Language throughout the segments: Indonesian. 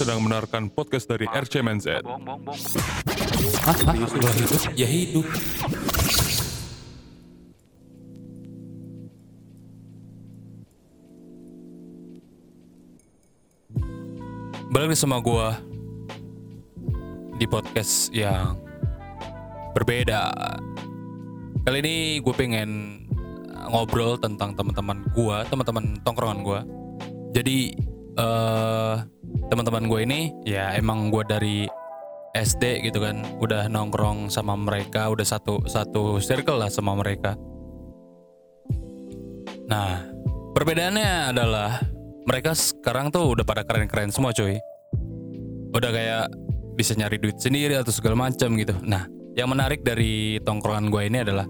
sedang mendengarkan podcast dari RCMNZ. Hah? Ya hidup. Balik sama gua di podcast yang berbeda. Kali ini gue pengen ngobrol tentang teman-teman gua, teman-teman tongkrongan gua. Jadi eh teman-teman gue ini ya emang gue dari SD gitu kan, udah nongkrong sama mereka, udah satu satu circle lah sama mereka. Nah, perbedaannya adalah mereka sekarang tuh udah pada keren-keren semua cuy. Udah kayak bisa nyari duit sendiri atau segala macam gitu. Nah, yang menarik dari tongkrongan gue ini adalah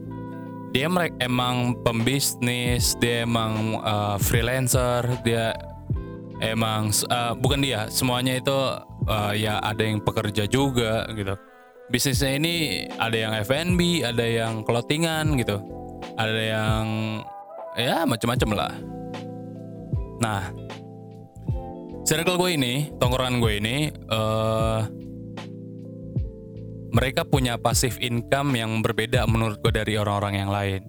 dia emang pembisnis, dia emang uh, freelancer, dia emang uh, bukan dia, semuanya itu uh, ya ada yang pekerja juga gitu. Bisnisnya ini ada yang F&B, ada yang clothingan gitu. Ada yang ya macam-macam lah. Nah, circle gue ini, tongkrongan gue ini, uh, mereka punya pasif income yang berbeda menurut gue dari orang-orang yang lain.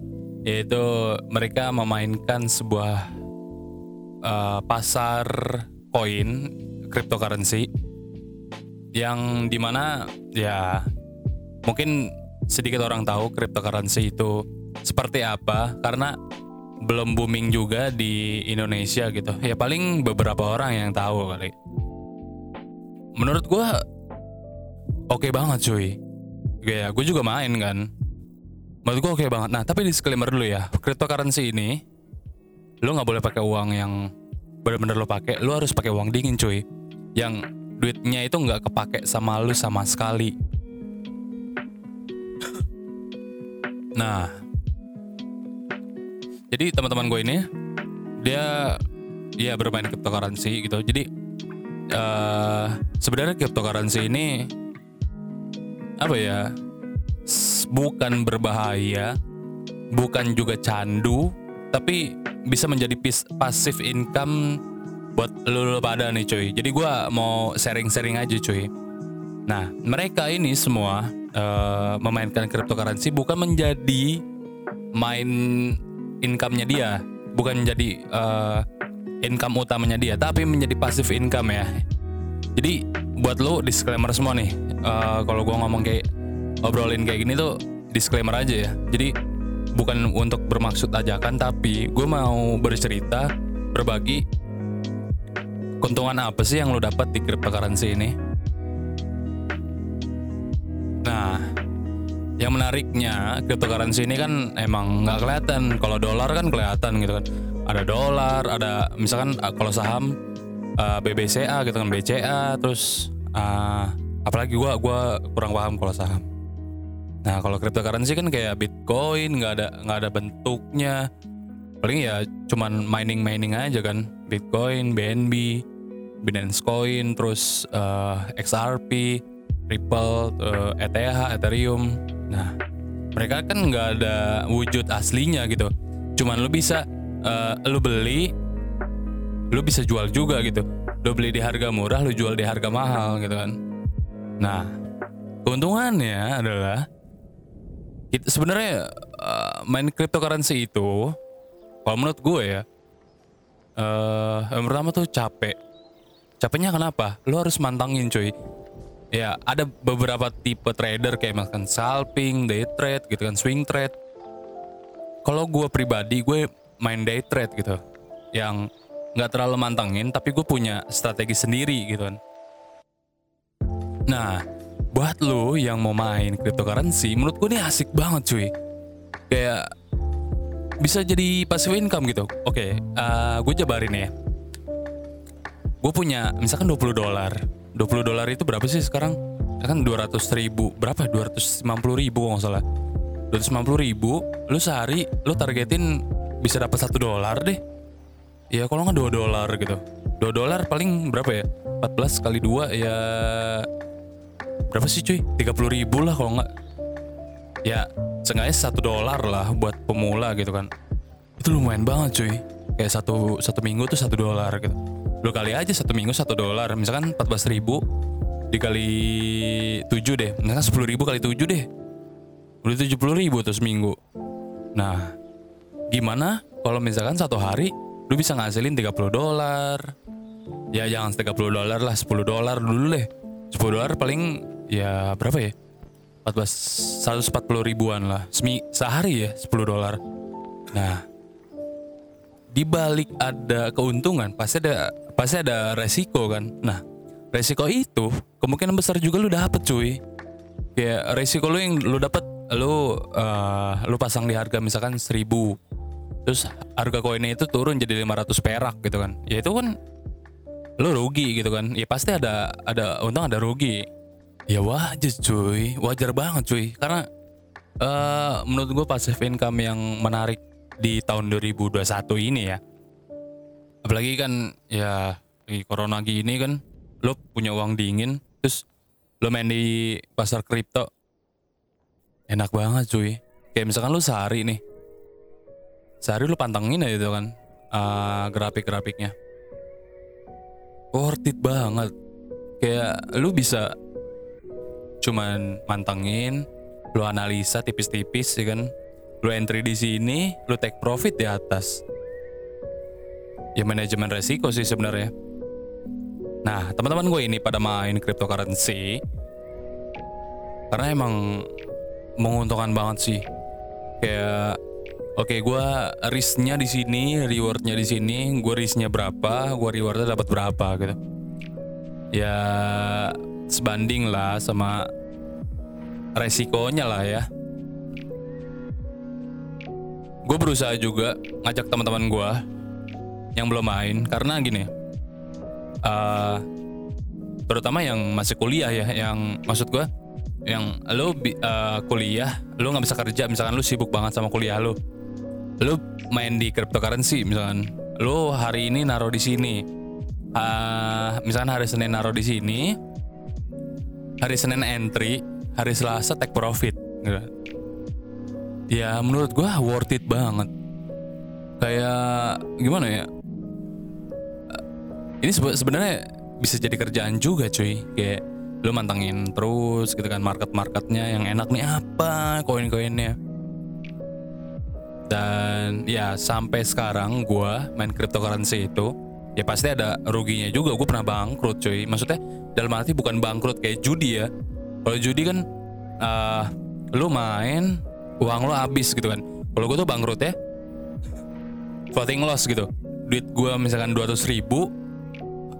Yaitu mereka memainkan sebuah uh, pasar koin cryptocurrency yang di mana ya mungkin sedikit orang tahu cryptocurrency itu seperti apa karena belum booming juga di Indonesia gitu. Ya paling beberapa orang yang tahu kali. Menurut gua oke banget cuy. Ya gue juga main kan. Menurut gua oke banget. Nah tapi disclaimer dulu ya. Cryptocurrency ini lu nggak boleh pakai uang yang bener-bener lo pakai. Lu harus pakai uang dingin cuy. Yang duitnya itu nggak kepake sama lu sama sekali. Nah, jadi teman-teman gue ini dia dia bermain cryptocurrency gitu. Jadi uh, sebenarnya cryptocurrency ini apa ya? Bukan berbahaya, bukan juga candu, tapi bisa menjadi passive income buat lu, pada nih cuy. Jadi gua mau sharing-sharing aja cuy. Nah, mereka ini semua eh, memainkan cryptocurrency bukan menjadi main income-nya dia, bukan menjadi eh, income utamanya dia, tapi menjadi passive income ya. Jadi buat lo disclaimer semua nih, eh, kalau gua ngomong kayak obrolin kayak gini tuh disclaimer aja ya. Jadi bukan untuk bermaksud ajakan, tapi gue mau bercerita, berbagi keuntungan apa sih yang lo dapat di cryptocurrency ini. Nah, yang menariknya cryptocurrency ini kan emang nggak kelihatan. Kalau dolar kan kelihatan gitu kan. Ada dolar, ada misalkan uh, kalau saham uh, BBCA gitu kan BCA, terus uh, apalagi gua gua kurang paham kalau saham. Nah kalau cryptocurrency kan kayak Bitcoin nggak ada nggak ada bentuknya. Paling ya cuman mining mining aja kan. Bitcoin, BNB, Binance Coin, terus uh, XRP, Ripple, uh, ETH, Ethereum. Nah, mereka kan nggak ada wujud aslinya gitu. Cuman lu bisa uh, lu beli, lu bisa jual juga gitu. Lu beli di harga murah, lu jual di harga mahal gitu kan. Nah, keuntungannya adalah kita sebenarnya uh, main cryptocurrency itu, kalau menurut gue ya, eh yang pertama tuh capek. Capeknya kenapa? Lu harus mantangin cuy. Ya, ada beberapa tipe trader kayak misalkan scalping, day trade gitu kan, swing trade. Kalau gue pribadi, gue main day trade gitu. Yang nggak terlalu mantangin, tapi gue punya strategi sendiri gitu kan. Nah, buat lo yang mau main cryptocurrency, menurut gue ini asik banget cuy. Kayak bisa jadi passive income gitu. Oke, eh, gue jabarin ya. Gue punya misalkan 20 dolar. 20 dolar itu berapa sih sekarang? Kan 200 ribu. Berapa? 250 ribu nggak salah. 250 ribu, lu sehari lu targetin bisa dapat satu dolar deh. Ya kalau nggak 2 dolar gitu. 2 dolar paling berapa ya? 14 kali 2 ya berapa sih cuy? 30 ribu lah kalau nggak. Ya seenggaknya satu dolar lah buat pemula gitu kan. Itu lumayan banget cuy. Kayak satu satu minggu tuh satu dolar gitu. lu kali aja satu minggu satu dolar misalkan 14 ribu dikali 7 deh misalkan 10 ribu kali 7 deh udah 70 ribu tuh seminggu nah gimana kalau misalkan satu hari lu bisa ngasilin 30 dolar ya jangan 30 dolar lah 10 dolar dulu deh 10 dolar paling ya berapa ya? 14 140 ribuan lah. Semi, sehari ya 10 dolar. Nah di balik ada keuntungan pasti ada pasti ada resiko kan? Nah resiko itu kemungkinan besar juga lu dapet cuy. Kayak resiko lu yang lu dapet lu eh, lu pasang di harga misalkan 1000 terus harga koinnya itu turun jadi 500 perak gitu kan? Ya itu kan lu rugi gitu kan? Ya pasti ada ada untung ada rugi ya wajar cuy. Wajar banget cuy. Karena eh menurut gue passive income yang menarik di tahun 2021 ini ya. Apalagi kan ya di corona gini kan lo punya uang dingin terus lo main di pasar kripto. Enak banget cuy. Kayak misalkan lo sehari nih sehari lo pantengin aja itu kan eh, grafik-grafiknya. Worth it banget. Kayak lu bisa cuman mantengin lu analisa tipis-tipis ya kan? Lu entry di sini lu take profit di atas. Ya manajemen resiko sih sebenarnya. Nah teman-teman gue ini pada main cryptocurrency. Karena emang menguntungkan banget sih. Kayak oke gue risknya di sini rewardnya di sini gue risknya berapa gue rewardnya dapat berapa gitu. Ya sebanding lah sama resikonya lah ya. Gue berusaha juga ngajak teman-teman gue yang belum main karena gini eh terutama yang masih kuliah ya yang maksud gue yang lo eh, kuliah lo nggak bisa kerja misalkan lo sibuk banget sama kuliah lo lo main di cryptocurrency misalkan lo hari ini naruh di sini Ah, misalkan hari Senin naruh di sini hari Senin entry hari Selasa take profit gitu. ya menurut gua worth it banget. Kayak gimana ya? Eh, ini sebe- sebenarnya bisa jadi kerjaan juga cuy. Kayak lu mantengin terus gitu kan market marketnya yang enak nih apa koin koinnya dan ya sampai sekarang gua main cryptocurrency itu ya pasti ada ruginya juga. Gue pernah bangkrut cuy. Maksudnya dalam arti bukan bangkrut kayak judi ya. Kalau judi kan eh lu main uang lu habis gitu kan. Kalau gue tuh bangkrut ya floating loss gitu. Duit gue misalkan 200 ribu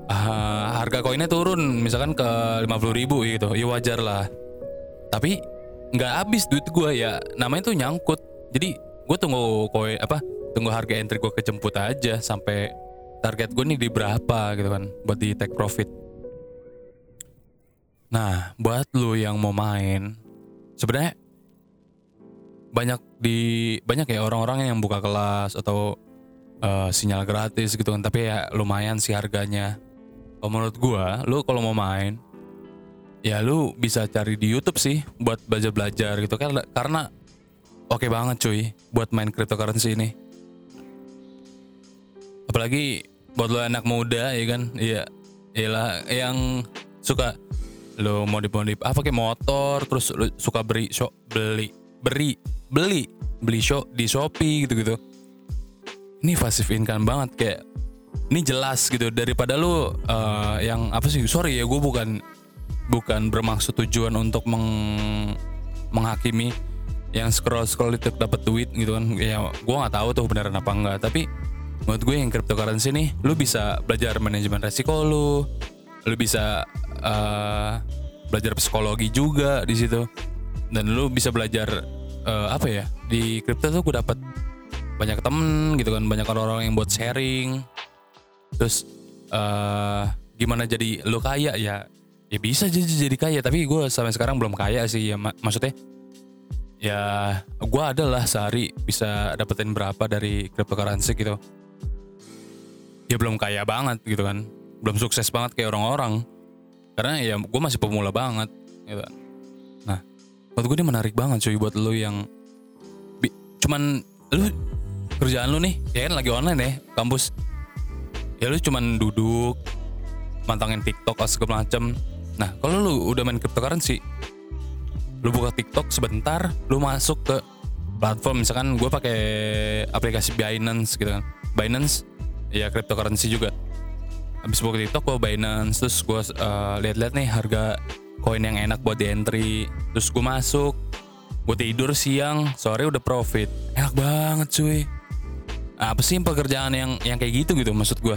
ah, harga koinnya turun. Misalkan ke 50 ribu gitu. Ya wajar lah. Tapi nggak habis duit gue ya. Namanya tuh nyangkut. Jadi gue tunggu koin apa tunggu harga entry gue kejemput aja sampai target gue nih di berapa gitu kan buat di take profit. Nah buat lu yang mau main sebenarnya banyak di banyak ya orang-orang yang buka kelas atau eh, sinyal gratis gitu kan tapi ya lumayan sih harganya. Kalau menurut gua lu kalau mau main ya lu bisa cari di YouTube sih buat belajar-belajar gitu kan karena oke banget cuy buat main cryptocurrency ini. Apalagi buat lo anak muda ya kan? Iya. Iyalah yang suka lo modif-modif apa kayak motor terus lo suka beri shop beli beri beli beli shop di Shopee gitu-gitu. Ini passive income banget kayak ini jelas gitu. Daripada lu eh, yang apa sih sorry ya gue bukan bukan bermaksud tujuan untuk meng, menghakimi yang scroll scroll itu dapat duit gitu kan. Ya gue nggak tahu tuh beneran apa enggak. Tapi menurut gue yang cryptocurrency nih lu bisa belajar manajemen resiko lu lu bisa eh, belajar psikologi juga di situ. Dan lu bisa belajar eh, apa ya di crypto tuh gue dapat banyak temen gitu kan banyak orang-orang yang buat sharing. Terus eh gimana jadi lu kaya? Ya ya bisa jadi jadi kaya tapi gue sampai sekarang belum kaya sih ya. Mak- maksudnya ya gue adalah sehari bisa dapetin berapa dari cryptocurrency gitu ya belum kaya banget gitu kan. Belum sukses banget kayak orang-orang. Karena ya gue masih pemula banget gitu. Nah menurut gue ini menarik banget cuy buat lu yang bi- cuman lu kerjaan lu nih ya kan lagi online ya kampus. Ya lu cuman duduk mantangin TikTok atau segala macem. Nah kalau lu udah main cryptocurrency lu buka TikTok sebentar lu masuk ke platform. Misalkan gue pakai aplikasi Binance gitu kan. Binance ya cryptocurrency juga. Habis buka TikTok gue Binance terus gue uh, lihat-lihat nih harga koin yang enak buat di entry. Terus gue masuk gue tidur siang sore udah profit. Enak banget cuy. Apa sih pekerjaan yang yang kayak gitu gitu maksud gue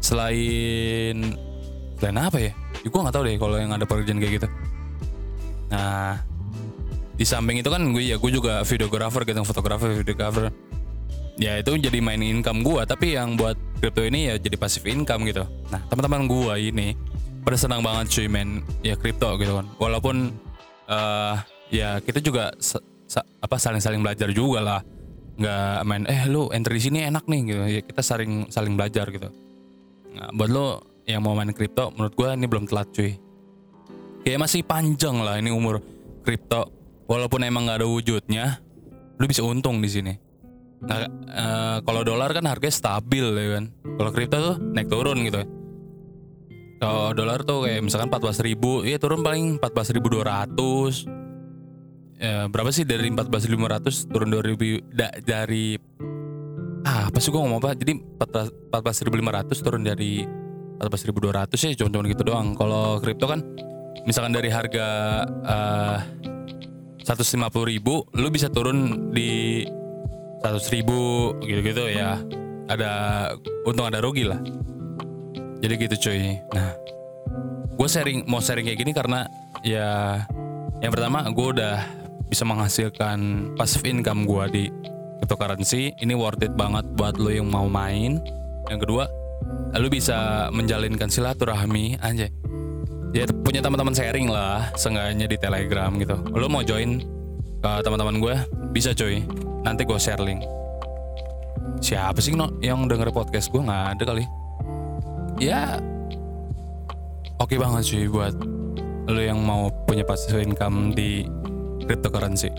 selain selain apa ya? ya gue nggak tahu deh kalau yang ada pekerjaan kayak gitu. Nah di samping itu kan gue ya gue juga videographer gitu fotografer videographer ya itu jadi main income gue tapi yang buat crypto ini ya jadi passive income gitu. Nah teman-teman gue ini pada senang banget cuy main ya crypto gitu kan. Walaupun uh, ya kita juga sa sa apa saling-saling belajar juga lah. Nggak main eh lu entry di sini enak nih gitu. Ya kita saling saling belajar gitu. Nah, buat lo yang mau main crypto menurut gue ini belum telat cuy. Kayak masih panjang lah ini umur crypto. Walaupun emang nggak ada wujudnya lu bisa untung di sini nah uh, kalau dolar kan harganya stabil ya kan. Kalau kripto tuh naik turun gitu. Kalau dolar tuh kayak misalkan 14 ribu ya turun paling 14 ribu 200 ya, berapa sih dari 14.500 turun 2000 da, dari ah apa sih gue ngomong apa? Jadi 14.500 turun dari 14.200 ya cuma-cuma gitu doang. Kalau kripto kan misalkan dari harga uh, 150 ribu lu bisa turun di 100 ribu gitu-gitu ya. Ada untung ada rugi lah. Jadi gitu cuy. Nah gue sharing mau sharing kayak gini karena ya yang pertama gue udah bisa menghasilkan passive income gue di cryptocurrency. Ini worth it banget buat lo yang mau main. Yang kedua lu bisa menjalinkan silaturahmi aja ya punya teman-teman sharing lah seenggaknya di telegram gitu. Lo mau join ke teman-teman gue bisa cuy nanti gue share link siapa sih no yang denger podcast gue nggak ada kali. Ya oke okay banget cuy buat lo yang mau punya passive income di cryptocurrency